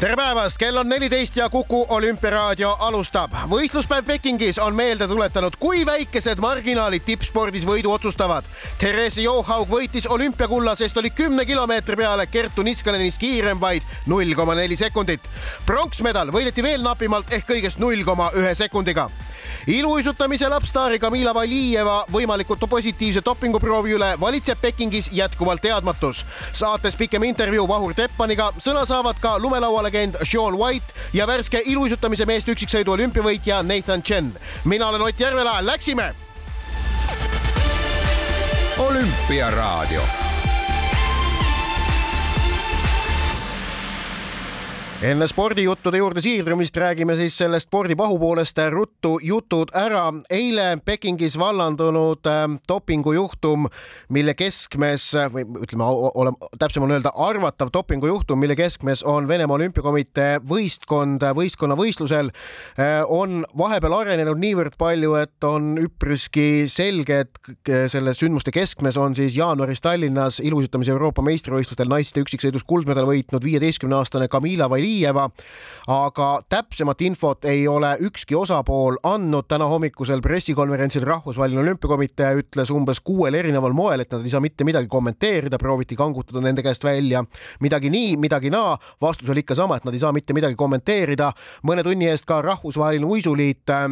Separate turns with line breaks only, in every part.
tere päevast, kell on neliteist ja Kuku olümpiaraadio alustab. võistluspäev Pekingis on meelde tuletanud, kui väikesed marginaalid tippspordis võidu otsustavad. Therese Johaug võitis olümpiakulla, sest oli kümne kilomeetri peale Kertu Niskanenist kiirem vaid null koma neli sekundit. pronksmedal võideti veel napimalt ehk kõigest null koma ühe sekundiga iluuisutamise lapstaari Kamila Valijeva võimalikult positiivse dopinguproovi üle valitseb Pekingis jätkuvalt teadmatus. saates pikem intervjuu Vahur Teppaniga sõna saavad ka lumelaualegend Sean White ja värske iluuisutamise meeste üksiksõidu olümpiavõitja Nathan Chen. mina olen Ott Järvela, läksime.
olümpiaraadio
enne spordijuttude juurde siirdumist räägime siis sellest spordipahupoolest ruttu jutud ära. eile Pekingis vallandunud äh, dopingujuhtum, mille keskmes või ütleme, olema täpsem on öelda arvatav dopingujuhtum, mille keskmes on Venemaa Olümpiakomitee võistkond võistkonnavõistlusel, äh, on vahepeal arenenud niivõrd palju, et on üpriski selge, et selle sündmuste keskmes on siis jaanuaris Tallinnas ilusutamise Euroopa meistrivõistlustel naiste üksiksõidus kuldmedali võitnud viieteistkümne aastane Kamila Vaili Kiieva, aga täpsemat infot ei ole ükski osapool andnud. täna hommikusel pressikonverentsil Rahvusvaheline Olümpiakomitee ütles umbes kuuel erineval moel, et nad ei saa mitte midagi kommenteerida, prooviti kangutada nende käest välja midagi nii, midagi naa. vastus oli ikka sama, et nad ei saa mitte midagi kommenteerida. mõne tunni eest ka Rahvusvaheline Uisuliit äh,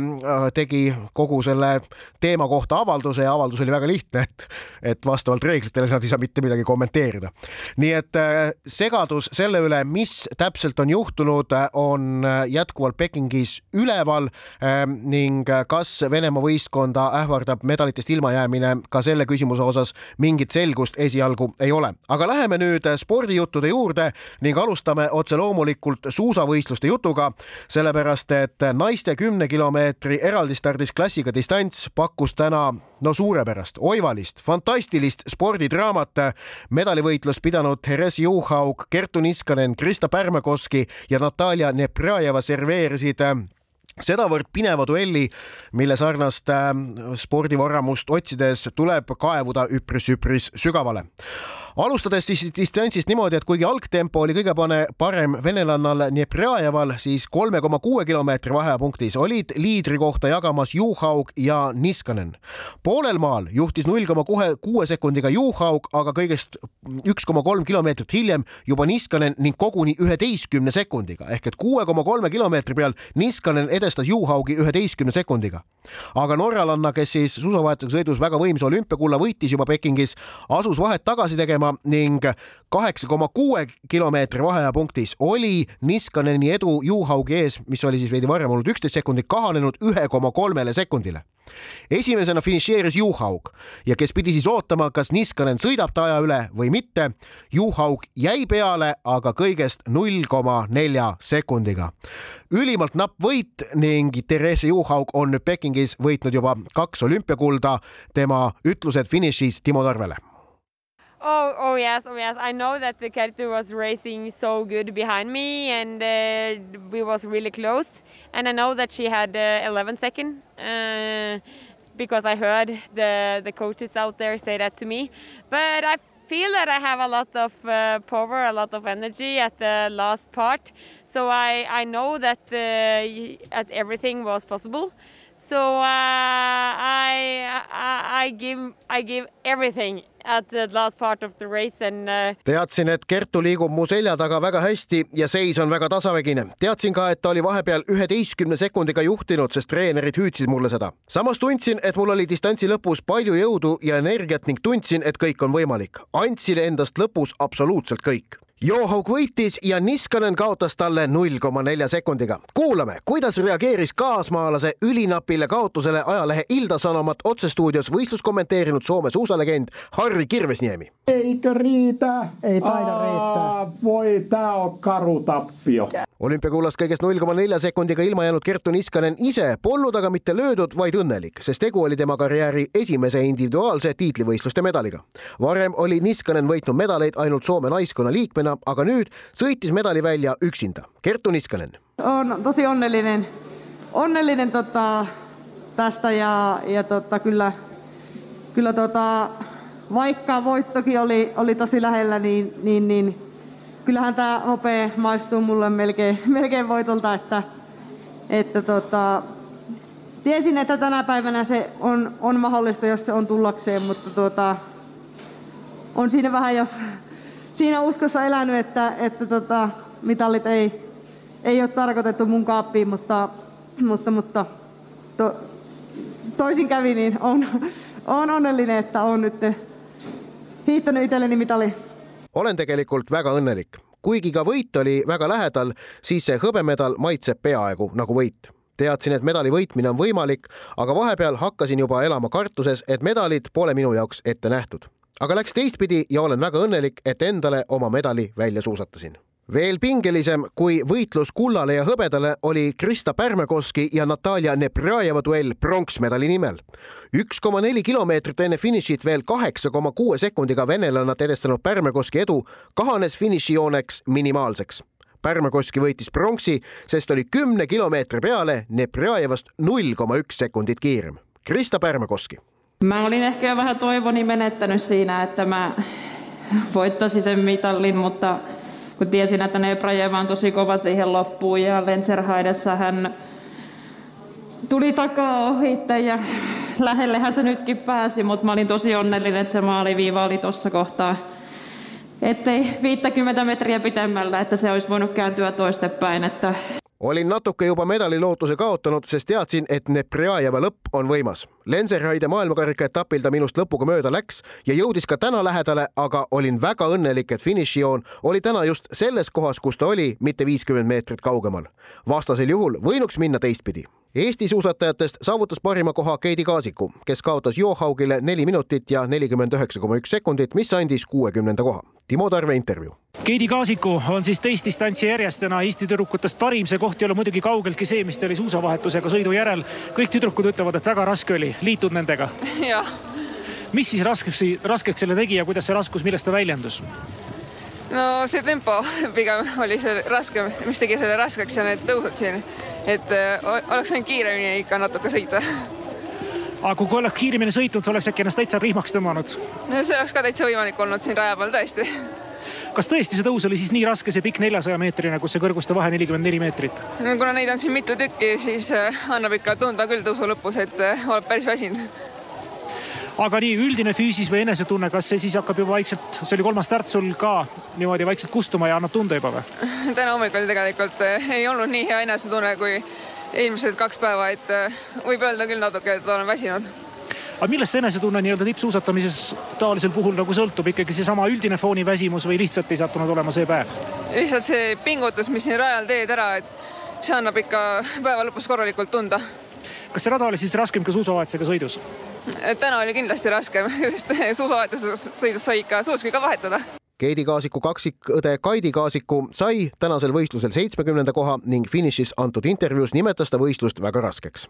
tegi kogu selle teema kohta avalduse ja avaldus oli väga lihtne, et, et vastavalt reeglitele nad ei saa mitte midagi kommenteerida. nii et äh, segadus selle üle, mis täpselt on juhtunud, on jätkuvalt Pekingis üleval ähm, ning kas Venemaa võistkonda ähvardab medalitest ilmajäämine, ka selle küsimuse osas mingit selgust esialgu ei ole. aga läheme nüüd spordijuttude juurde ning alustame otse loomulikult suusavõistluste jutuga, sellepärast et naiste kümne kilomeetri eraldistardis klassiga distants pakkus täna no suurepärast, oivalist, fantastilist spordidraamat. medalivõitlust pidanud Therese Juhaug, Kertu Niskanen, Krista Pärmekoski ja Natalja Neprajeva serveerisid sedavõrd pineva duelli, mille sarnast äh, spordivaramust otsides tuleb kaevuda üpris-üpris sügavale alustades siis distantsist niimoodi, et kuigi algtempo oli kõige pane, parem venelannal Neprjajeval, siis kolme koma kuue kilomeetri vahepunktis olid liidri kohta jagamas Juhaug ja Niskanen. poolel maal juhtis null koma kuue, sekundiga Juhaug, aga kõigest üks koma kolm kilomeetrit hiljem juba Niskanen ning koguni üheteistkümne sekundiga ehk et kuue koma kolme kilomeetri peal Niskanen edestas Juhaugi üheteistkümne sekundiga. aga norralanna, kes siis suusavahetuse sõidus väga võimsa olümpiakulla võitis juba Pekingis, asus vahet tagasi tegema tegema ning kaheksa koma kuue kilomeetri vaheajapunktis oli Niskaneni edu Juhaugi ees, mis oli siis veidi varem olnud üksteist sekundit, kahanenud ühe koma kolmele sekundile esimesena finišeeris Juhaug ja kes pidi siis ootama, kas Niskanen sõidab ta aja üle või mitte. Juhaug jäi peale, aga kõigest null koma nelja sekundiga. ülimalt napp võit ning Therese Juhaug on nüüd Pekingis võitnud juba kaks olümpiakulda. tema ütlused finišis Timo Tarvele
Oh, oh yes, oh yes. I know that the Kertu was racing so good behind me, and uh, we was really close. And I know that she had uh, 11 second uh, because I heard the the coaches out there say that to me. But I feel that I have a lot of uh, power, a lot of energy at the last part. So I I know that uh, that everything was possible. So uh, I, I I give I give everything uh...
teadsin, et Kertu liigub mu selja taga väga hästi ja seis on väga tasavägine. teadsin ka, et ta oli vahepeal üheteistkümne sekundiga juhtinud, sest treenerid hüüdsid mulle seda. samas tundsin, et mul oli distantsi lõpus palju jõudu ja energiat ning tundsin, et kõik on võimalik. andsin endast lõpus absoluutselt kõik Johaug võitis ja Niskanen kaotas talle null koma nelja sekundiga. kuulame, kuidas reageeris kaasmaalase ülinapile kaotusele ajalehe Ilta Sanomat otsestuudios võistlust kommenteerinud Soome suusalegend Harri Kirvesniemi.
eikö riitä?
Ei taida riittää.
Voi, tää on karu tappio.
olümpiakullast kõigest null koma nelja sekundiga ilma jäänud Kertu Niskanen ise polnud aga mitte löödud, vaid õnnelik, sest tegu oli tema karjääri esimese individuaalse tiitlivõistluste medaliga. varem oli Niskanen võitnud medaleid ainult Soome naiskonna liikmena, aga nüüd sõitis medali välja üksinda. Kertu Niskanen.
on tosi onnellinen, onnellinen tota, tästä ja, ja tota, kyllä, kyllä tota, vaikka voittokin oli, oli tosi lähellä, niin, niin, niin kyllähän tämä hopea maistuu mulle melkein, melkein voitolta, että, että tota, tiesin, että tänä päivänä se on, on mahdollista, jos se on tullakseen, mutta tuota, on siinä vähän jo siinä uskossa elänyt, että, että tota, mitallit ei, ei ole tarkoitettu mun kaappiin, mutta, mutta, mutta to, toisin kävi, niin on, on onnellinen, että on nyt hiihtänyt itselleni mitali.
olen tegelikult väga õnnelik, kuigi ka võit oli väga lähedal, siis see hõbemedal maitseb peaaegu nagu võit teadsin, et medali võitmine on võimalik, aga vahepeal hakkasin juba elama kartuses, et medalid pole minu jaoks ette nähtud. Aga läks teistpidi ja olen väga õnnelik, et endale oma medali välja suusatasin veel pingelisem kui võitlus kullale ja hõbedale oli Krista Pärmekoski ja Natalja Neprjajeva duell pronksmedali nimel. üks koma neli kilomeetrit enne finišit veel kaheksa koma kuue sekundiga venelannat edestanud Pärmekoski edu kahanes finišijooneks minimaalseks. Pärmekoski võitis pronksi, sest oli kümne kilomeetri peale Neprjajevast null koma üks sekundit kiirem. Krista Pärmekoski.
Mä olin ehkä vähän toivoni menettänyt siinä, että mä voittaisin sen mitallin, mutta kun tiesin, että Nebrajeva on tosi kova siihen loppuun ja Lenserhaidessa hän tuli takaa ohitte ja lähellehän se nytkin pääsi, mutta mä olin tosi onnellinen, että se maaliviiva oli tuossa kohtaa. Ettei 50 metriä pitemmällä, että se olisi voinut kääntyä toistepäin. Että
olin natuke juba medalilootuse kaotanud, sest teadsin, et Neprjajeva lõpp on võimas. Lenserhaide maailmakarika etapil ta minust lõpuga mööda läks ja jõudis ka täna lähedale, aga olin väga õnnelik, et finišijoon oli täna just selles kohas, kus ta oli, mitte viiskümmend meetrit kaugemal. vastasel juhul võinuks minna teistpidi Eesti suusatajatest saavutas parima koha Keidi Kaasiku, kes kaotas Johaugile neli minutit ja nelikümmend üheksa koma üks sekundit, mis andis kuuekümnenda koha. Timo Tarve intervjuu.
Keidi Kaasiku on siis teist distantsi järjest täna Eesti tüdrukutest parim, see koht ei ole muidugi kaugeltki see, mis ta oli suusavahetusega sõidu järel. kõik tüdrukud ütlevad, et väga raske oli, liitud nendega?
jah.
mis siis raskeks, raskeks selle tegi ja kuidas see raskus, millest ta väljendus?
No see tempo pigem oli see raske, mis tegi selle raskeks ja need tõusud siin. et äh, oleks võinud kiiremini ikka natuke sõita.
aga kui oleks kiiremini sõitnud, oleks äkki ennast täitsa rihmaks tõmmanud?
no see oleks ka täitsa võimalik olnud siin raja peal tõesti.
kas tõesti see tõus oli siis nii raske, see pikk neljasaja meetrine, kus see kõrguste vahe nelikümmend neli meetrit?
no kuna neid on siin mitu tükki, siis äh, annab ikka tunda küll tõusu lõpus, et äh, oled päris väsinud
aga nii üldine füüsis või enesetunne, kas see siis hakkab juba vaikselt, see oli kolmas start sul ka niimoodi vaikselt kustuma ja annab tunda juba või?
täna hommikul tegelikult eh, ei olnud nii hea enesetunne kui eelmised kaks päeva, et eh, võib öelda küll natuke, et olen väsinud
aga millest see enesetunne nii-öelda tippsuusatamises taolisel puhul nagu sõltub ikkagi seesama üldine fooniväsimus või lihtsalt ei sattunud olema see päev?
lihtsalt see pingutus, mis siin rajal teed ära, et see annab ikka päeva lõpus korralikult tunda.
Kas see rada oli siis raskem ka suusavahetusega sõidus?
täna oli kindlasti raskem, sest suusavahetuses sõidus sai ikka suuski ka vahetada.
Keidi Kaasiku kaksikõde Kaidi Kaasiku sai tänasel võistlusel seitsmekümnenda koha ning finišis antud intervjuus nimetas ta võistlust väga raskeks.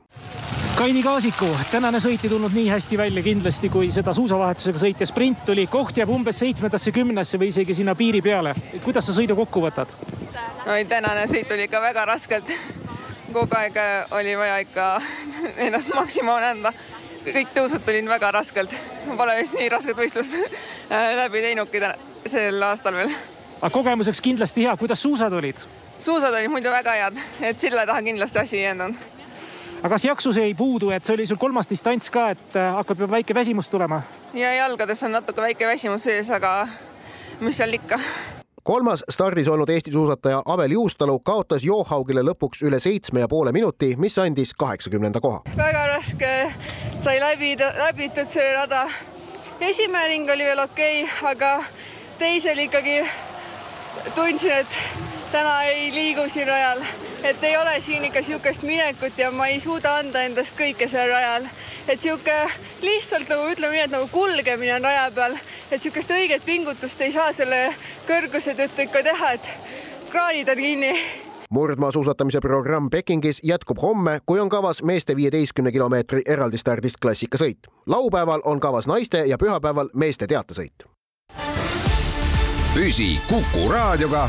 Kaidi Kaasiku tänane sõit ei tulnud nii hästi välja kindlasti, kui seda suusavahetusega sõit ja sprint tuli. koht jääb umbes seitsmendasse, kümnesse või isegi sinna piiri peale. kuidas sa sõidu kokku võtad?
oi, tänane sõit oli ikka väga raskelt. Kogu aeg oli vaja ikka ennast maksimaalne anda kõik tõusud tulid väga raskelt. pole vist nii rasket võistlust äh, läbi teinudki sel aastal veel.
aga kogemuseks kindlasti hea, kuidas suusad olid?
suusad olid muidu väga head, et silla taha kindlasti asi ei jäänud.
aga kas jaksus jäi puudu, et see oli sul kolmas distants ka, et äh, hakkab juba väike väsimus tulema?
ja jalgades on natuke väike väsimus sees, aga mis seal ikka
kolmas stardis olnud Eesti suusataja Avel Juustalu kaotas Johaugile lõpuks üle seitsme ja poole minuti, mis andis kaheksakümnenda koha.
väga raske sai läbi, läbitud see rada. esimene ring oli veel okei okay,, aga teisel ikkagi tundsin, et täna ei liigu siin rajal, et ei ole siin ikka niisugust minekut ja ma ei suuda anda endast kõike seal rajal. et niisugune lihtsalt nagu ütleme nii, et nagu kulgemine on raja peal, et niisugust õiget pingutust ei saa selle kõrguse tõttu ikka teha, et kraanid on kinni
murdmaasuusatamise programm Pekingis jätkub homme, kui on kavas meeste viieteistkümne kilomeetri eraldistardist klassikasõit. laupäeval on kavas naiste ja pühapäeval meeste teatesõit.
püsi Kuku Raadioga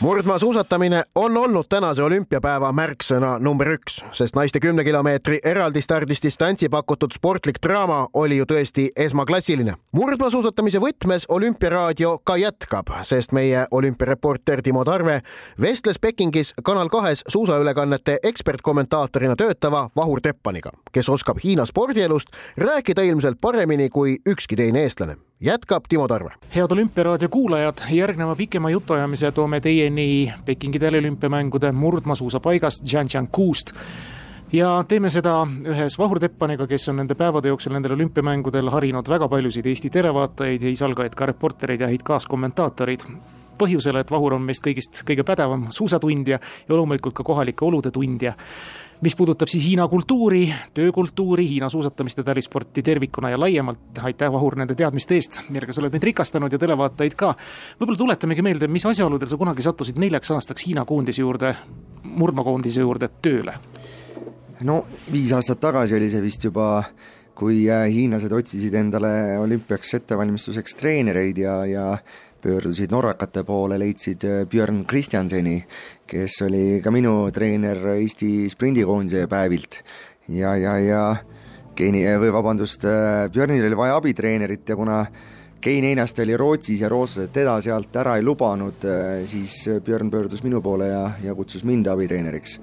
murdmaasuusatamine on olnud tänase olümpiapäeva märksõna number üks, sest naiste kümne kilomeetri eraldistardist distantsi pakutud sportlik draama oli ju tõesti esmaklassiline. murdmaasuusatamise võtmes Olümpiaraadio ka jätkab, sest meie olümpiareporter Timo Tarve vestles Pekingis Kanal kahes suusaülekannete ekspertkommentaatorina töötava Vahur Teppaniga, kes oskab Hiina spordielust rääkida ilmselt paremini kui ükski teine eestlane jätkab Timo Tarve.
head Olümpiaraadio kuulajad, järgneva pikema jutuajamise toome teieni Pekingi teleolümpiamängude murdmaasuusapaigast Zhangjiangust ja teeme seda ühes Vahur Teppaniga, kes on nende päevade jooksul nendel olümpiamängudel harinud väga paljusid Eesti televaatajaid ja isalgajaid ka reportereid ja häid kaaskommentaatoreid. Põhjusel, et Vahur on meist kõigist kõige pädevam suusatundja ja loomulikult ka kohalike olude tundja mis puudutab siis Hiina kultuuri, töökultuuri, Hiina suusatamist ja talisporti tervikuna ja laiemalt, aitäh, Vahur, nende teadmiste eest, millega sa oled meid rikastanud ja televaatajaid ka. võib-olla tuletamegi meelde, mis asjaoludel sa kunagi sattusid neljaks aastaks Hiina koondise juurde, murdmaakoondise juurde tööle?
no viis aastat tagasi oli see vist juba, kui äh, hiinlased otsisid endale olümpiaks ettevalmistuseks treenereid ja, ja pöördusid norrakate poole, leidsid äh, Björn Kristjanseni, kes oli ka minu treener Eesti sprindikoondise päevilt ja, ja, ja Keini, või vabandust, äh, Björnil oli vaja abitreenerit ja kuna Kein Einast oli Rootsis ja rootslased teda sealt ära ei lubanud, äh, siis Björn pöördus minu poole ja, ja kutsus mind abitreeneriks.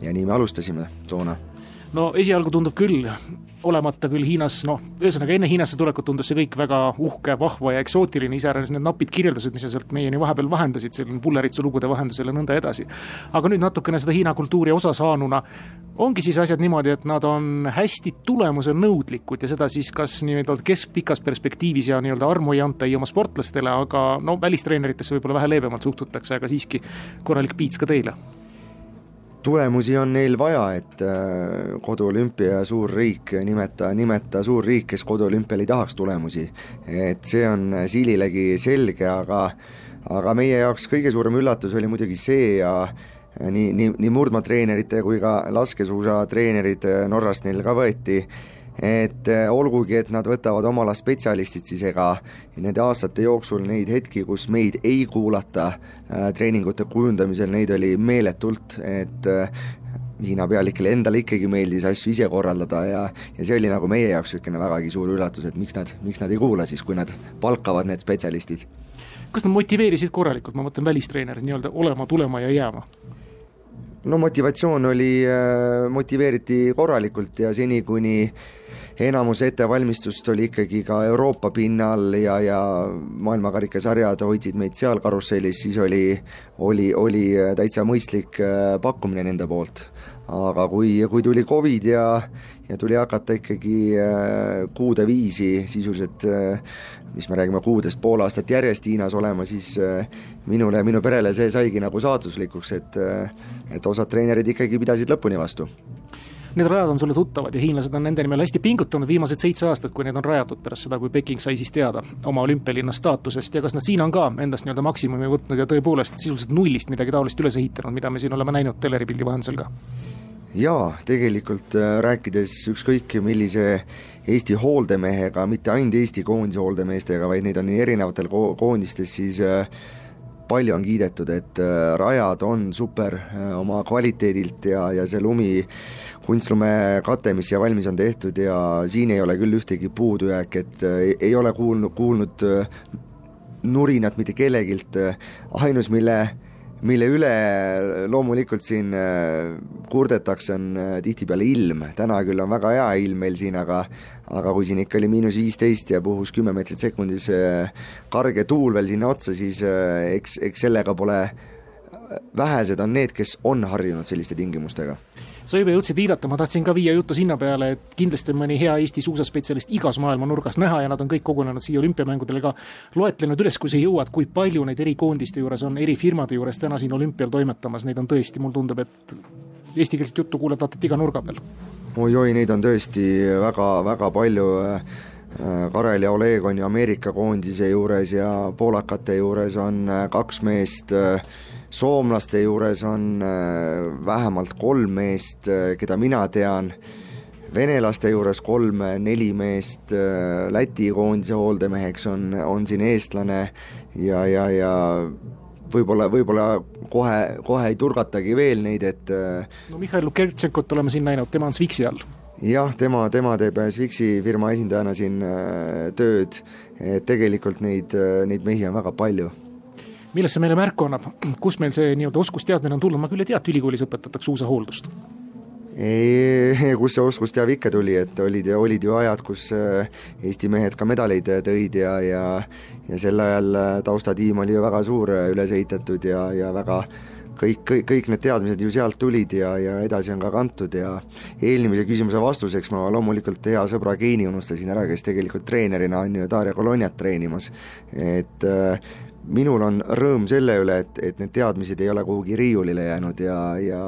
ja nii me alustasime toona
no esialgu tundub küll, olemata küll Hiinas, noh, ühesõnaga enne Hiinasse tulekut tundus see kõik väga uhke, vahva ja eksootiline, iseäranis need napid kirjeldused, mis sa sealt meieni vahepeal vahendasid, selline Pulleritsu lugude vahendusel ja nõnda edasi. aga nüüd natukene seda Hiina kultuuri osa saanuna, ongi siis asjad niimoodi, et nad on hästi tulemusenõudlikud ja seda siis kas nii-öelda keskpikas perspektiivis ja nii-öelda armu ei anta ei oma sportlastele, aga no välistreeneritesse võib-olla vähe leebemalt suhtutakse, aga siiski korralik piits ka teile
tulemusi on neil vaja, et äh, koduolümpia suur riik, nimeta, nimeta suur riik, kes koduolümpial ei tahaks tulemusi. et see on Siililegi selge, aga aga meie jaoks kõige suurem üllatus oli muidugi see ja nii, nii, nii murdmaatreenerite kui ka laskesuusatreenerid Norrast neil ka võeti et eh, olgugi, et nad võtavad oma ala spetsialistid, siis ega nende aastate jooksul neid hetki, kus meid ei kuulata äh, treeningute kujundamisel, neid oli meeletult, et äh, Hiina pealikele endale ikkagi meeldis asju ise korraldada ja, ja see oli nagu meie jaoks niisugune vägagi suur üllatus, et miks nad, miks nad ei kuula siis, kui nad palkavad need spetsialistid.
kas nad motiveerisid korralikult, ma mõtlen välistreenerid nii-öelda olema, tulema ja jääma?
no motivatsioon oli, motiveeriti korralikult ja seni, kuni enamus ettevalmistust oli ikkagi ka Euroopa pinnal ja, ja maailmakarikasarjad hoidsid meid seal karussellis, siis oli, oli, oli täitsa mõistlik äh, pakkumine nende poolt. aga kui, kui tuli Covid ja, ja tuli hakata ikkagi äh, kuude viisi sisuliselt äh, mis me räägime kuudest pool aastat järjest Hiinas olema, siis minule ja minu perele see saigi nagu saatuslikuks, et et osad treenerid ikkagi pidasid lõpuni vastu
Need rajad on sulle tuttavad ja hiinlased on nende nimel hästi pingutanud viimased seitse aastat, kui need on rajatud pärast seda, kui Peking sai siis teada oma olümpialinna staatusest ja kas nad siin on ka endast nii-öelda maksimumi võtnud ja tõepoolest sisuliselt nullist midagi taolist üles ehitanud, mida me siin oleme näinud teleripildi vahendusel ka?
jaa, tegelikult äh, rääkides ükskõik millise Eesti hooldemehega, mitte ainult Eesti koondise hooldemeestega, vaid neid on nii erinevatel ko koondistes, siis äh, palju on kiidetud, et äh, rajad on super oma kvaliteedilt ja, ja see lumi kunstlumekate, mis siia valmis on tehtud ja siin ei ole küll ühtegi puudujääki, et äh, ei ole kuulnud, kuulnud äh, nurinat mitte kellegilt, ainus, mille mille üle loomulikult siin äh, kurdetakse, on tihtipeale ilm, täna küll on väga hea ilm meil siin, aga aga kui siin ikka oli miinus viisteist ja puhus kümme meetrit sekundis karge tuul veel sinna otsa, siis eks, eks sellega pole, vähesed on need, kes on harjunud selliste tingimustega
sa juba jõudsid viidata, ma tahtsin ka viia juttu sinna peale, et kindlasti on mõni hea Eesti suusaspetsialist igas maailma nurgas näha ja nad on kõik kogunenud siia olümpiamängudele ka. loetlenud üles, kui sa jõuad, kui palju neid erikoondiste juures on, eri firmade juures täna siin olümpial toimetamas, neid on tõesti, mulle tundub, et eestikeelset juttu kuuled vaata et iga nurga peal.
oi-oi, neid on tõesti väga-väga palju. Karel ja Oleg on ju Ameerika koondise juures ja poolakate juures on kaks meest soomlaste juures on vähemalt kolm meest, keda mina tean. Venelaste juures kolm-neli meest, äh, Läti koondise hooldemeheks on, on siin eestlane ja, ja, ja võib-olla, võib-olla kohe, kohe ei turgatagi veel neid, et äh,
no Mihhail Lukertšenkot oleme siin näinud, tema on Swixi all.
jah, tema, tema teeb Swixi firma esindajana siin äh, tööd, et tegelikult neid, neid mehi on väga palju
millest see meile märku annab, kus meil see nii-öelda oskusteadmine on tulnud, ma küll ei tea, et ülikoolis õpetatakse uusahooldust
ei, kust see oskusteave ikka tuli, et olid, olid ju ajad, kus äh, Eesti mehed ka medaleid tõid ja, ja ja sel ajal äh, taustatiim oli ju väga suur, äh, üles ehitatud ja, ja väga kõik, kõik, kõik need teadmised ju sealt tulid ja, ja edasi on ka kantud ja eelmise küsimuse vastuseks ma loomulikult hea sõbra Keini unustasin ära, kes tegelikult treenerina on ju Darja Kolonjat treenimas, et äh, minul on rõõm selle üle, et, et need teadmised ei ole kuhugi riiulile jäänud ja, ja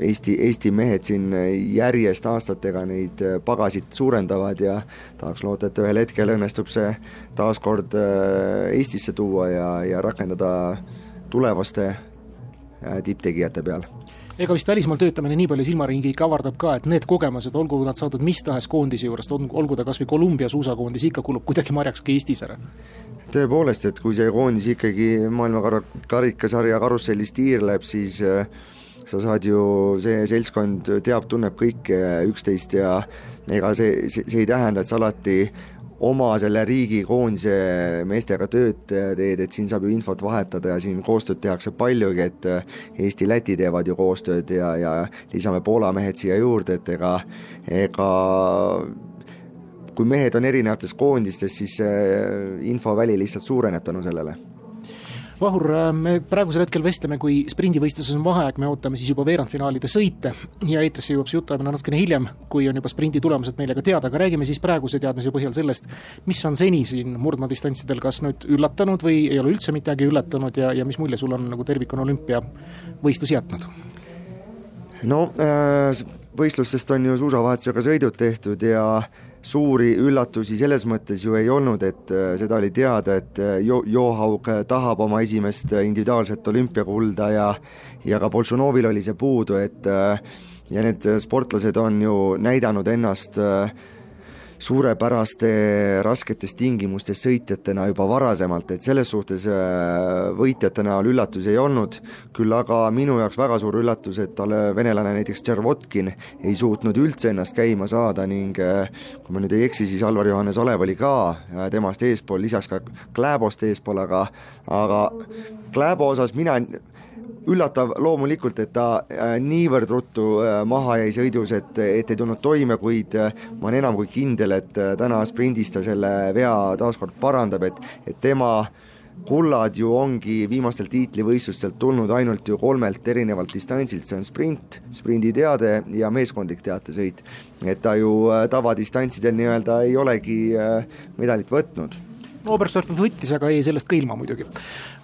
Eesti, Eesti mehed siin järjest aastatega neid äh, pagasid suurendavad ja tahaks loota, et ühel hetkel õnnestub see taas kord äh, Eestisse tuua ja, ja rakendada tulevaste äh, tipptegijate peal.
Ega vist välismaal töötamine nii palju silmaringi ikka avardab ka, et need kogemused, olgu nad saadud mis tahes koondise juurest, olgu ta kas või Kolumbia suusakoondis, ikka kulub kuidagi marjaks ka Eestis ära
tõepoolest, et kui see koondis ikkagi maailma karikasarja karussellis tiirleb, siis äh, sa saad ju, see seltskond teab, tunneb kõike üksteist ja ega see, see, see ei tähenda, et sa alati oma selle riigi koondise meestega tööd teed, et siin saab ju infot vahetada ja siin koostööd tehakse paljugi, et Eesti-Läti teevad ju koostööd ja, ja lisame Poola mehed siia juurde, et ega, ega kui mehed on erinevates koondistes, siis infoväli lihtsalt suureneb tänu sellele.
Vahur, äh, me praegusel hetkel vestleme, kui sprindivõistluses on vaheaeg, me ootame siis juba veerandfinaalide sõite. Ja eetrisse jõuab see jutuajamine natukene hiljem, kui on juba sprindi tulemused meile ka teada, aga räägime siis praeguse teadmise põhjal sellest, mis on seni siin murdmaadistantsidel kas nüüd üllatanud või ei ole üldse midagi üllatanud ja, ja mis mulje sul on nagu tervikuna olümpiavõistlus jätnud?
no äh, võistlustest on ju suusavahetusega sõidud tehtud ja suuri üllatusi selles mõttes ju ei olnud, et äh, seda oli teada, et äh, Jo-, Johaug tahab oma esimest individuaalset olümpiakulda ja ja ka Boltšunovil oli see puudu, et äh, ja need sportlased on ju näidanud ennast äh, suurepäraste rasketes tingimustes sõitjatena juba varasemalt, et selles suhtes äh, võitjate näol üllatusi ei olnud, küll aga minu jaoks väga suur üllatus, et talle venelane näiteks Tšervotkin ei suutnud üldse ennast käima saada ning äh, kui ma nüüd ei eksi, siis Alvar Johannes Olev oli ka äh, temast eespool, lisaks ka Kläbost eespool, aga aga Kläbo osas mina üllatav loomulikult, et ta äh, niivõrd ruttu äh, maha jäi sõidus, et, et ei tulnud toime, kuid äh, ma olen enam kui kindel, et täna sprindis ta selle vea taaskord parandab, et, et tema kullad ju ongi viimastel tiitlivõistlustelt tulnud ainult ju kolmelt erinevalt distantsilt, see on sprint, sprinditeade ja meeskondlik teatesõit. et ta ju tavadistantsidel nii-öelda ei olegi medalit võtnud.
No Oberstdorf võttis, aga jäi sellest ka ilma muidugi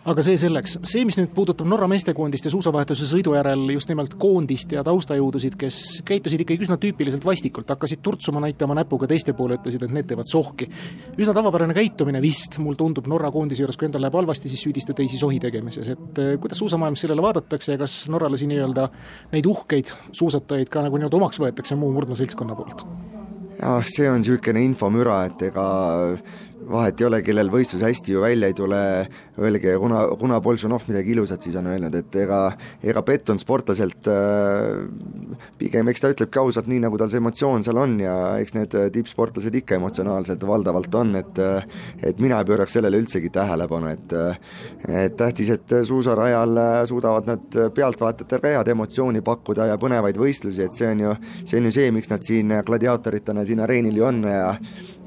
aga see selleks, see, mis nüüd puudutab Norra meestekoondist ja suusavahetuse sõidu järel just nimelt koondist ja taustajõudusid, kes käitusid ikkagi üsna tüüpiliselt vastikult, hakkasid turtsuma, näitama näpuga teiste poole, ütlesid, et need teevad sohki. üsna tavapärane käitumine vist, mulle tundub Norra koondise juures, kui endal läheb halvasti, siis süüdista teisi sohi tegemises, et eh, kuidas suusamaailmas sellele vaadatakse ja kas norralasi nii-öelda neid uhkeid suusatajaid ka nagu nii-öelda omaks võetakse muu murdmaseltskonna poolt?
jah, see on niisugune infomüra, et ega vahet ei ole, kellel võistlus hästi ju välja ei tule, öelge, kuna, kuna Boltšanov midagi ilusat siis on öelnud, et ega, ega Pett on sportlaselt äh, pigem, eks ta ütlebki ausalt, nii nagu tal see emotsioon seal on ja eks need tippsportlased ikka emotsionaalsed valdavalt on, et et mina ei pööraks sellele üldsegi tähelepanu, et et tähtis, et suusarajal suudavad nad pealtvaatajatele head emotsiooni pakkuda ja põnevaid võistlusi, et see on ju, see on ju see, miks nad siin gladiaatoritena siin areenil ju on ja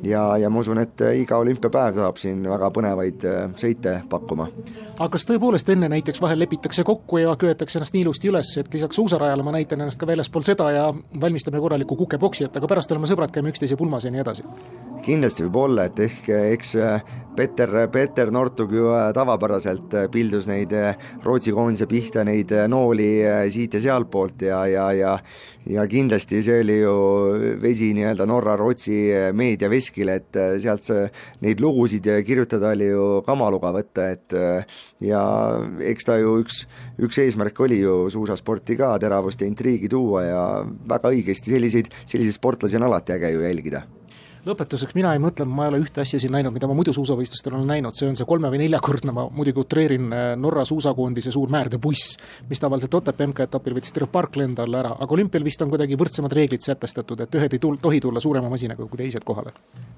ja, ja ma usun, et iga olümpiapäev saab siin väga põnevaid äh, sõite pakkuma.
aga kas tõepoolest enne näiteks vahel lepitakse kokku ja köetakse ennast nii ilusti üles, et lisaks suusarajale ma näitan ennast ka väljaspool seda ja valmistame korraliku kukepoksi, et aga pärast oleme sõbrad, käime üksteise pulmas ja nii edasi?
Kindlasti võib olla, et ehk, eks Peter, Peter Nortug ju tavapäraselt pildus neid Rootsi koondise pihta, neid nooli siit ja sealtpoolt ja, ja, ja ja kindlasti see oli ju vesi nii-öelda Norra-Rootsi meediaveskile, et sealt see, neid lugusid kirjutada oli ju kamaluga võtta, et ja eks ta ju üks, üks eesmärk oli ju suusasporti ka teravust ja intriigi tuua ja väga õigesti, selliseid, selliseid sportlasi on alati äge ju jälgida
lõpetuseks, mina ei mõtle, ma ei ole ühte asja siin näinud, mida ma muidu suusavõistlustel olen näinud, see on see kolme- või neljakordne, ma muidugi utreerin, äh, Norra suusakoondise suur määrdebuss, mis tavaliselt Otepää MK-etapil võttis terve parklenda alla ära, aga olümpial vist on kuidagi võrdsemad reeglid sätestatud, et ühed ei tul-, tohi tulla suurema masinaga kui teised kohale?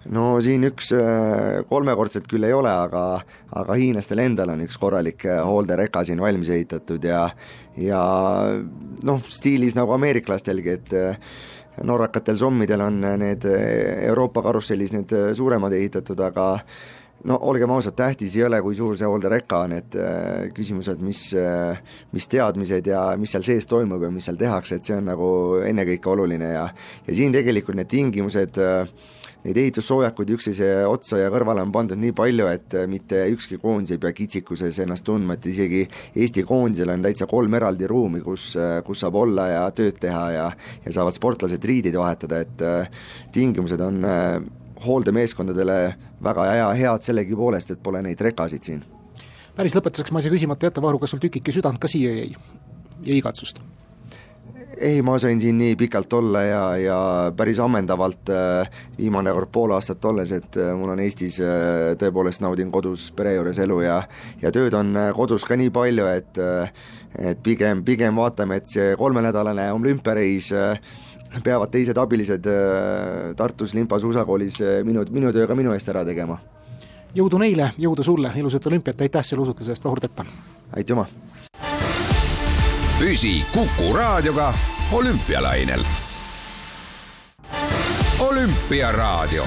no siin üks äh, kolmekordset küll ei ole, aga aga hiinlastel endal on üks korralik äh, hooldereka siin valmis ehitatud ja ja noh, stiilis nagu ameeriklastelgi, et norrakatel sommidel on need Euroopa karussellis need suuremad ehitatud, aga no olgem ausad, tähtis ei ole, kui suur see hooldereka on, et äh, küsimused, mis, äh, mis teadmised ja mis seal sees toimub ja mis seal tehakse, et see on nagu ennekõike oluline ja ja siin tegelikult need tingimused äh, neid ehitussoojakuid üksteise otsa ja kõrvale on pandud nii palju, et äh, mitte ükski koondis ei pea kitsikuses ennast tundma, et isegi Eesti koondisel on täitsa kolm eraldi ruumi, kus, äh, kus saab olla ja tööd teha ja ja saavad sportlased riideid vahetada, et äh, tingimused on hooldemeeskondadele väga hea, head sellegipoolest, et pole neid rekasid siin.
päris lõpetuseks ma ei saa küsimata jätta, Vahru, kas sul tükike südant ka siia jäi ja igatsust?
Ei, ma sain siin nii pikalt olla ja, ja päris ammendavalt äh, viimane kord pool aastat olles, et äh, mul on Eestis äh, tõepoolest naudin kodus pere juures elu ja ja tööd on kodus ka nii palju, et et pigem, pigem vaatame, et see kolmenädalane olümpiareis peavad teised abilised Tartus Limpa suusakoolis minu, minu töö ka minu eest ära tegema.
jõudu neile, jõudu sulle, ilusat olümpiat, aitäh selle usutluse eest, Vahur Teppan!
aitüma!
Püsi Kuku Raadioga olümpialainel. olümpiaraadio.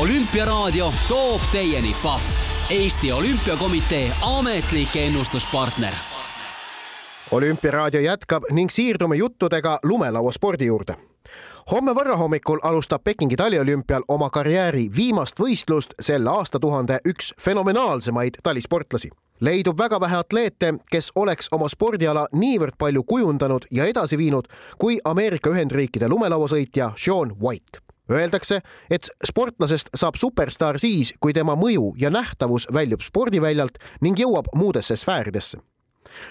olümpiaraadio toob teieni Pahv, Eesti Olümpiakomitee ametlik ennustuspartner.
olümpiaraadio jätkab ning siirdume juttudega lumelauaspordi juurde homme varahommikul alustab Pekingi taliolümpial oma karjääri viimast võistlust selle aastatuhande üks fenomenaalsemaid talisportlasi leidub väga vähe atleete, kes oleks oma spordiala niivõrd palju kujundanud ja edasi viinud kui Ameerika Ühendriikide lumelauasõitja Sean White. Öeldakse, et sportlasest saab superstaar siis, kui tema mõju ja nähtavus väljub spordiväljalt ning jõuab muudesse sfääridesse.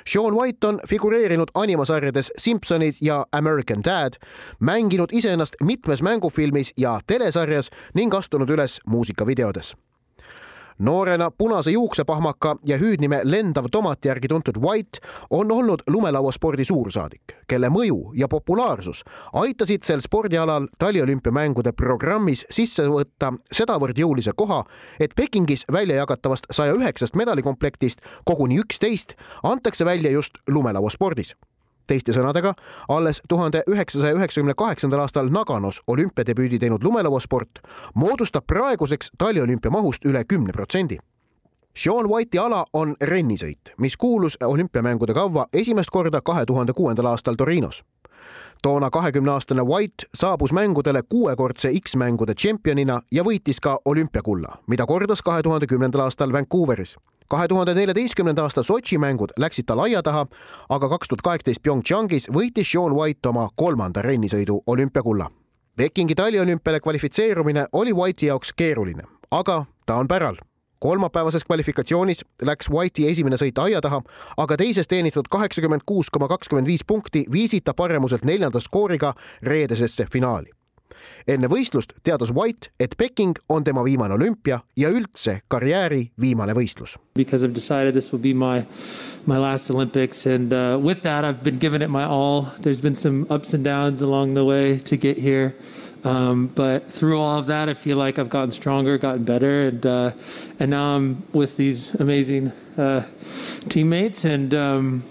Sean White on figureerinud animasarjades Simpsonid ja American Dad, mänginud iseennast mitmes mängufilmis ja telesarjas ning astunud üles muusikavideodes noorena punase juuksepahmaka ja hüüdnime lendav tomat järgi tuntud White on olnud lumelauaspordi suursaadik, kelle mõju ja populaarsus aitasid sel spordialal taliolümpiamängude programmis sisse võtta sedavõrd jõulise koha, et Pekingis välja jagatavast saja üheksast medalikomplektist koguni üksteist antakse välja just lumelauaspordis teiste sõnadega, alles tuhande üheksasaja üheksakümne kaheksandal aastal Naganos olümpiadebüüdi teinud lumelauasport moodustab praeguseks taliolümpia mahust üle kümne protsendi. Sean White'i ala on rennisõit, mis kuulus olümpiamängude kavva esimest korda kahe tuhande kuuendal aastal Torinos toona kahekümneaastane White saabus mängudele kuuekordse X-mängude tšempionina ja võitis ka olümpiakulla, mida kordas kahe tuhande kümnendal aastal Vancouveris kahe tuhande neljateistkümnenda aasta Sotši mängud läksid tal aia taha, aga kaks tuhat kaheksateist PyeongChangis võitis Sean White oma kolmanda rennisõidu olümpiakulla. Pekingi taliolümpiale kvalifitseerumine oli White'i jaoks keeruline, aga ta on päral kolmapäevases kvalifikatsioonis läks White'i esimene sõit aia taha, aga teises teenitud kaheksakümmend kuus koma kakskümmend viis punkti viisid ta paremuselt neljanda skooriga reedesesse finaali enne võistlust teadas White, et Peking on tema viimane olümpia ja üldse karjääri viimane võistlus.
Because I've decided this will be my my last Olympics and uh, with that I've been giving it my all. There's been some ups and downs along the way to get here. Um, but through all of that, I feel like I've gotten stronger, gotten better, and uh, and now I'm with these amazing uh, teammates, and um,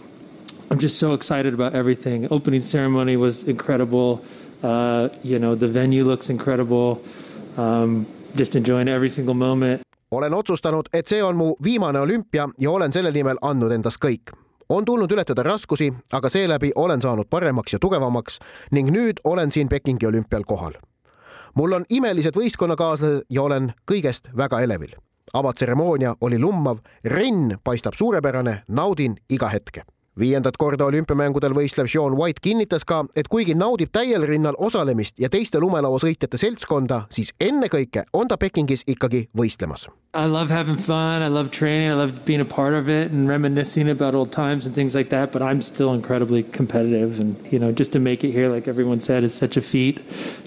I'm just so excited about everything. Opening ceremony was incredible. Uh, you know, the venue looks incredible. Um, just enjoying every single moment.
olen otsustanud, et see on mu viimane olümpia ja olen selle nimel andnud endast kõik. on tulnud ületada raskusi, aga seeläbi olen saanud paremaks ja tugevamaks ning nüüd olen siin Pekingi olümpial kohal. mul on imelised võistkonnakaaslased ja olen kõigest väga elevil. avatseremoonia oli lummav, renn paistab suurepärane, naudin iga hetke viiendat korda olümpiamängudel võistlev Sean White kinnitas ka, et kuigi naudib täiel rinnal osalemist ja teiste lumelauasõitjate seltskonda, siis ennekõike on ta Pekingis ikkagi võistlemas.
I love having fun, I love training, I love being a part of it and reminiscing about old times and things like that, but I'm still incredibly competitive and you know, just to make it here like everyone said is such a feat.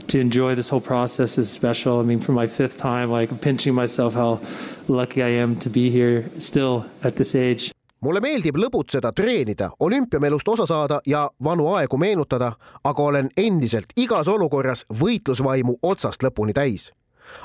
To enjoy this whole process is special. I mean, for my fifth time like pinching myself how lucky I am to be here still at this age
mulle meeldib lõbutseda, treenida, olümpiamelust osa saada ja vanu aegu meenutada, aga olen endiselt igas olukorras võitlusvaimu otsast lõpuni täis.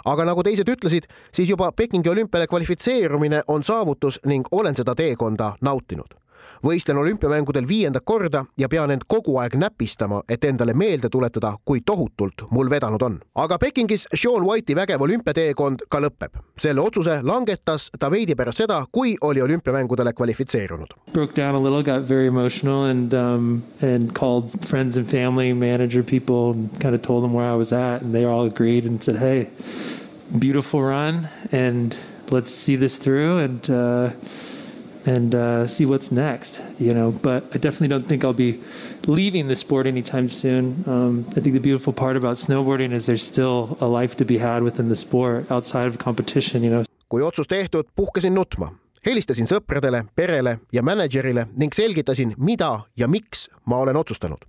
aga nagu teised ütlesid, siis juba Pekingi olümpiale kvalifitseerumine on saavutus ning olen seda teekonda nautinud võistlen olümpiamängudel viiendat korda ja pean end kogu aeg näpistama, et endale meelde tuletada, kui tohutult mul vedanud on. aga Pekingis Sean White'i vägev olümpiateekond ka lõpeb. selle otsuse langetas ta veidi pärast seda, kui oli olümpiamängudele kvalifitseerunud.
Broke down a little, got very emotional and um, and called friends and family, manager people kind of told them where I was at and they all agreed and said, hey, beautiful run and let's see this through and uh, and uh, see what's next, you know. But I definitely don't think I'll be leaving the sport anytime soon. Um, I think the beautiful part about snowboarding is there's still a life to be had within the sport outside of competition, you know.
kui otsus tehtud, puhkesin nutma, helistasin sõpradele, perele ja mänedžerile ning selgitasin, mida ja miks ma olen otsustanud.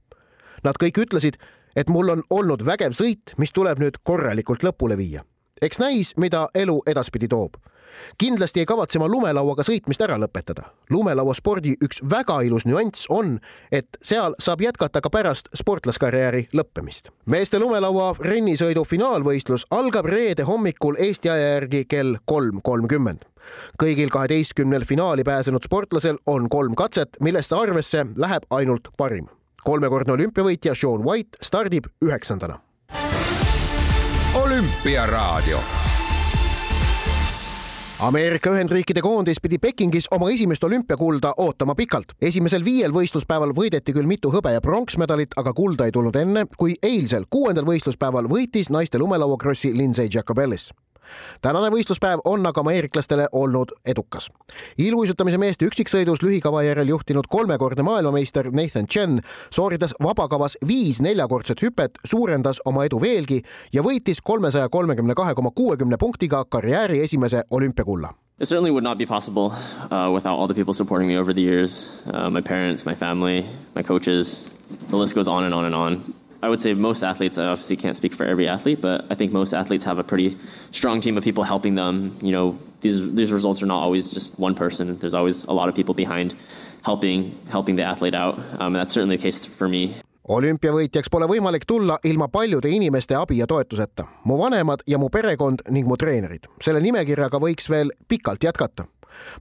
Nad kõik ütlesid, et mul on olnud vägev sõit, mis tuleb nüüd korralikult lõpule viia. eks näis, mida elu edaspidi toob kindlasti ei kavatse ma lumelauaga sõitmist ära lõpetada. lumelauaspordi üks väga ilus nüanss on, et seal saab jätkata ka pärast sportlaskarjääri lõppemist. meeste lumelaua rennisõidu finaalvõistlus algab reede hommikul Eesti aja järgi kell kolm kolmkümmend kõigil kaheteistkümnel finaali pääsenud sportlasel on kolm katset, millesse arvesse läheb ainult parim. kolmekordne olümpiavõitja Sean White stardib üheksandana.
olümpiaraadio
Ameerika Ühendriikide koondis pidi Pekingis oma esimest olümpiakulda ootama pikalt. esimesel viiel võistluspäeval võideti küll mitu hõbe- ja pronksmedalit, aga kulda ei tulnud enne, kui eilsel kuuendal võistluspäeval võitis naiste lumelauakrossi Lindsay Jacobellis tänane võistluspäev on aga ameeriklastele olnud edukas. iluuisutamise meeste üksiksõidus lühikava järel juhtinud kolmekordne maailmameister Nathan Chen sooritas vabakavas viis neljakordset hüpet, suurendas oma edu veelgi ja võitis kolmesaja kolmekümne kahe koma kuuekümne punktiga karjääri esimese olümpiakulla
It certainly would not be possible uh, without all the people supporting me over the years uh, my parents, my family, my coaches. The list goes on and on and on. I would say most athletes, I obviously can't speak for every athlete, but I think most athletes have a pretty strong team of people helping them. You know, these these results are not always just one person. There's always a lot of people behind helping helping the athlete out. Um, and that's certainly the case for me.
olümpiavõitjaks pole võimalik tulla ilma paljude inimeste abi ja toetuseta. mu vanemad ja mu perekond ning mu treenerid. selle nimekirjaga võiks veel pikalt jätkata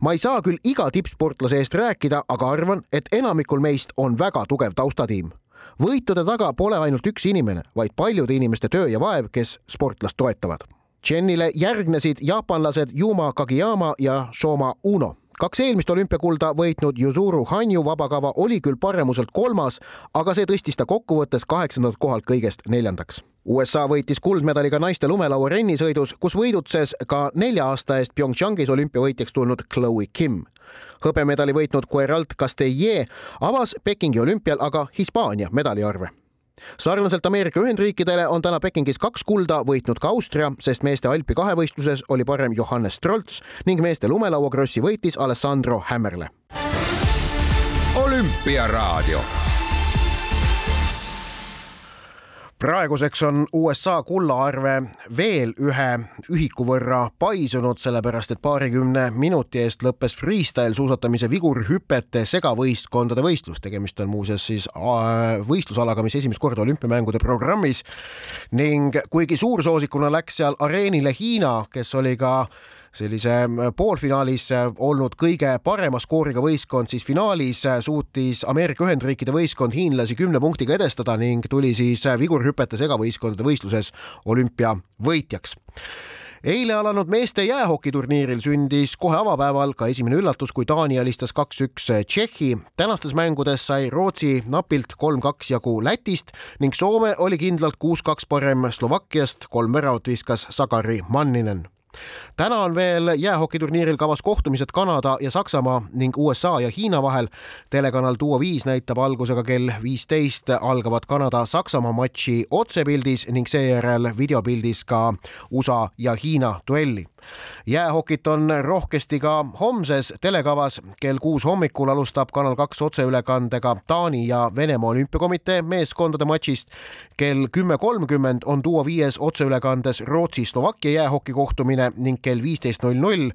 ma ei saa küll iga tippsportlase eest rääkida, aga arvan, et enamikul meist on väga tugev taustatiim võitude taga pole ainult üks inimene, vaid paljude inimeste töö ja vaev, kes sportlast toetavad. Chenile järgnesid jaapanlased Yuma Kagiyama ja Shoma Uno kaks eelmist olümpiakulda võitnud Yuzuru Hanyu vabakava oli küll paremuselt kolmas, aga see tõstis ta kokkuvõttes kaheksandalt kohalt kõigest neljandaks. USA võitis kuldmedaliga naiste lumelaua rennisõidus, kus võidutses ka nelja aasta eest PyeongChangis olümpiavõitjaks tulnud Chloe Kim hõbemedali võitnud Gueralt Castellé avas Pekingi olümpial aga Hispaania medaliarve sarnaselt Ameerika Ühendriikidele on täna Pekingis kaks kulda võitnud ka Austria, sest meeste Alpi kahevõistluses oli parem Johannes Strolz ning meeste lumelauakrossi võitis Alessandro Hämmerle.
olümpiaraadio
praeguseks on USA kullaarve veel ühe ühiku võrra paisunud, sellepärast et paarikümne minuti eest lõppes freestyle suusatamise vigurhüpete segavõistkondade võistlus. tegemist on muuseas siis võistlusalaga, mis esimest korda olümpiamängude programmis ning kuigi suursoosikuna läks seal areenile Hiina, kes oli ka sellise äh, poolfinaalis äh, olnud kõige parema skooriga võistkond, siis finaalis äh, suutis Ameerika Ühendriikide võistkond hiinlasi kümne punktiga edestada ning tuli siis vigurhüpete segavõistkondade võistluses olümpiavõitjaks eile alanud meeste jäähokiturniiril sündis kohe avapäeval ka esimene üllatus, kui Taani alistas kaks-üks Tšehhi. tänastes mängudes sai Rootsi napilt kolm-kaks jagu Lätist ning Soome oli kindlalt kuus-kaks parem Slovakkiast, kolm väravat viskas Sakari Manninen täna on veel jäähokiturniiril kavas kohtumised Kanada ja Saksamaa ning USA ja Hiina vahel. telekanal Duo viis näitab algusega kell viisteist algavat Kanada-Saksamaa matši otsepildis ning seejärel videopildis ka USA ja Hiina duelli jäähokit on rohkesti ka homses telekavas. kell kuus hommikul alustab Kanal kaks otseülekandega Taani ja Venemaa olümpiakomitee meeskondade matšist. kell kümme kolmkümmend on Duo viies otseülekandes Rootsi-Slovakkia jäähoki kohtumine ning kell viisteist null null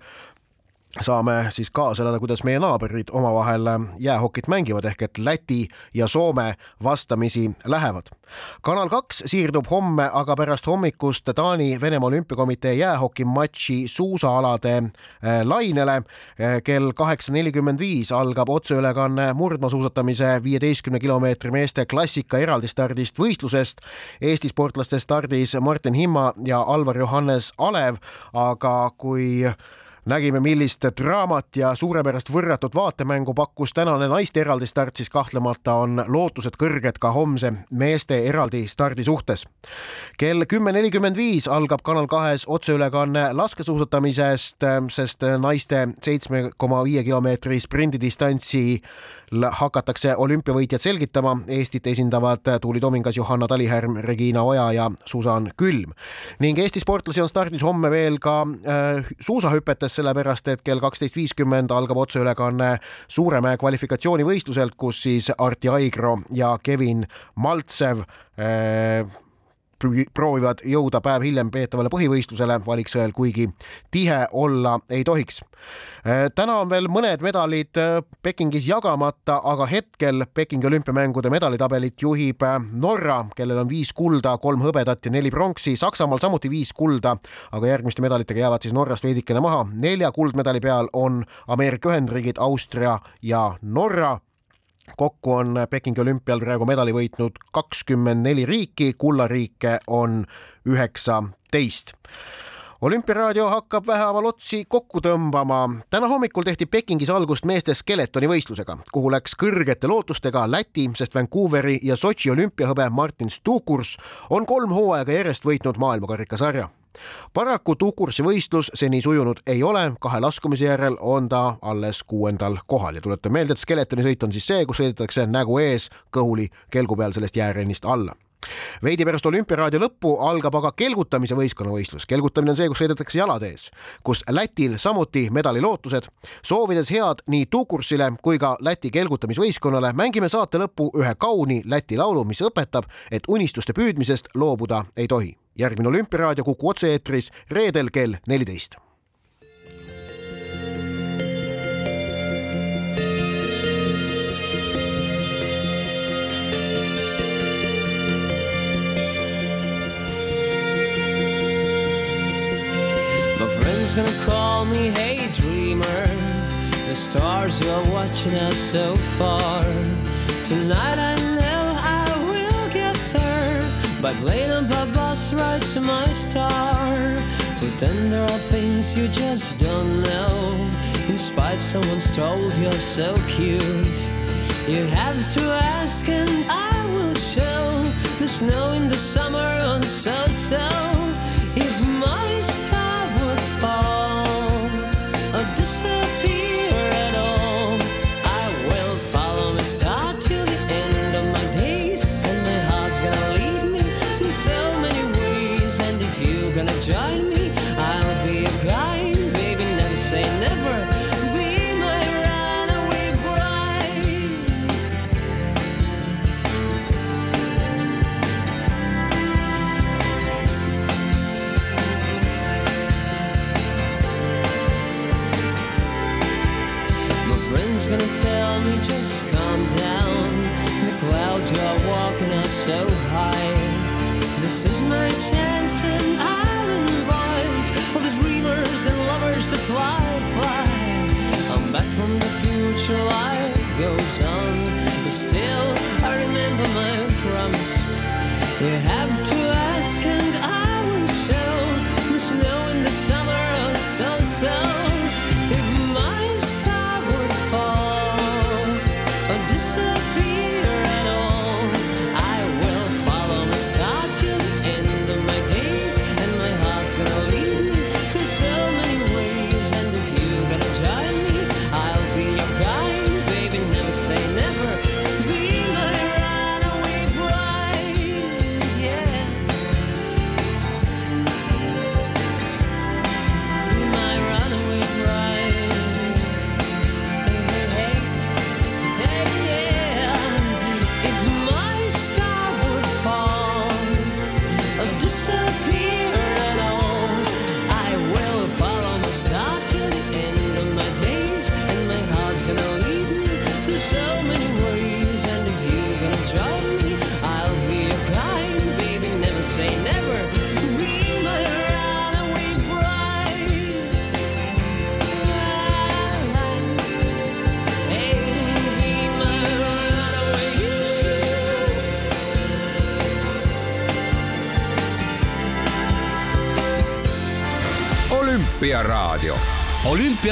saame siis kaasa elada, kuidas meie naabrid omavahel jäähokit mängivad, ehk et Läti ja Soome vastamisi lähevad. kanal kaks siirdub homme aga pärast hommikust Taani-Venemaa olümpiakomitee jäähokimatši suusaalade äh, lainele. Äh, kell kaheksa nelikümmend viis algab otseülekanne murdmaasuusatamise viieteistkümne kilomeetri meeste klassika eraldistardist võistlusest. Eesti sportlaste stardis Martin Himma ja Alvar Johannes Alev, aga kui nägime, millist draamat ja suurepärast võrratut vaatemängu pakkus tänane naiste eraldi start, siis kahtlemata on lootused kõrged ka homse meeste eraldi stardi suhtes. kell kümme nelikümmend viis algab Kanal kahes otseülekanne laskesuusatamisest, sest naiste seitsme koma viie kilomeetri sprindidistantsi hakatakse olümpiavõitjad selgitama. Eestit esindavad Tuuli Tomingas, Johanna Talihärm, Regina Oja ja Susan Külm. ning Eesti sportlasi on stardis homme veel ka äh, suusahüpetes, sellepärast et kell kaksteist viiskümmend algab otseülekanne Suuremäe kvalifikatsioonivõistluselt, kus siis Arti Aigro ja Kevin Maltsev äh, proovivad jõuda päev hiljem peetavale põhivõistlusele valiksõel, kuigi tihe olla ei tohiks. Äh, täna on veel mõned medalid äh, Pekingis jagamata, aga hetkel Pekingi olümpiamängude medalitabelit juhib äh, Norra, kellel on viis kulda, kolm hõbedat ja neli pronksi, Saksamaal samuti viis kulda, aga järgmiste medalitega jäävad siis Norrast veidikene maha. nelja kuldmedali peal on Ameerika Ühendriigid, Austria ja Norra kokku on Pekingi olümpial praegu medali võitnud kakskümmend neli riiki, kullariike on üheksateist olümpiaraadio hakkab vähehaaval otsi kokku tõmbama. täna hommikul tehti Pekingis algust meeste skeletoni võistlusega, kuhu läks kõrgete lootustega Läti, sest Vancouveri ja Sotši olümpiahõbe Martin Stukurs on kolm hooaega järjest võitnud maailmakarikasarja paraku Tukursi võistlus seni sujunud ei ole, kahe laskumise järel on ta alles kuuendal kohal ja tuletan meelde, et skeletoni sõit on siis see, kus sõidetakse nägu ees kõhuli kelgu peal sellest jäärennist alla veidi pärast olümpiaraadio lõppu algab aga kelgutamise võistkonnavõistlus. kelgutamine on see, kus sõidetakse jalad ees, kus Lätil samuti medalilootused. soovides head nii Tukursile kui ka Läti kelgutamisvõistkonnale, mängime saate lõppu ühe kauni Läti laulu, mis õpetab, et unistuste püüdmisest loobuda ei tohi järgmine Olümpiaraadio Kuku otse-eetris reedel kell neliteist.
My friends gonna call me hey dreamer The stars are watching us so far Tonight I know I will get there By playing bus ride to my star. But then there are things you just don't know. In spite someone's told you're so cute. You have to ask and I will show. The snow in the summer on so-so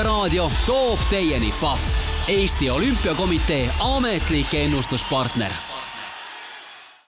olümpiaraadio toob teieni Pahv, Eesti Olümpiakomitee ametlik ennustuspartner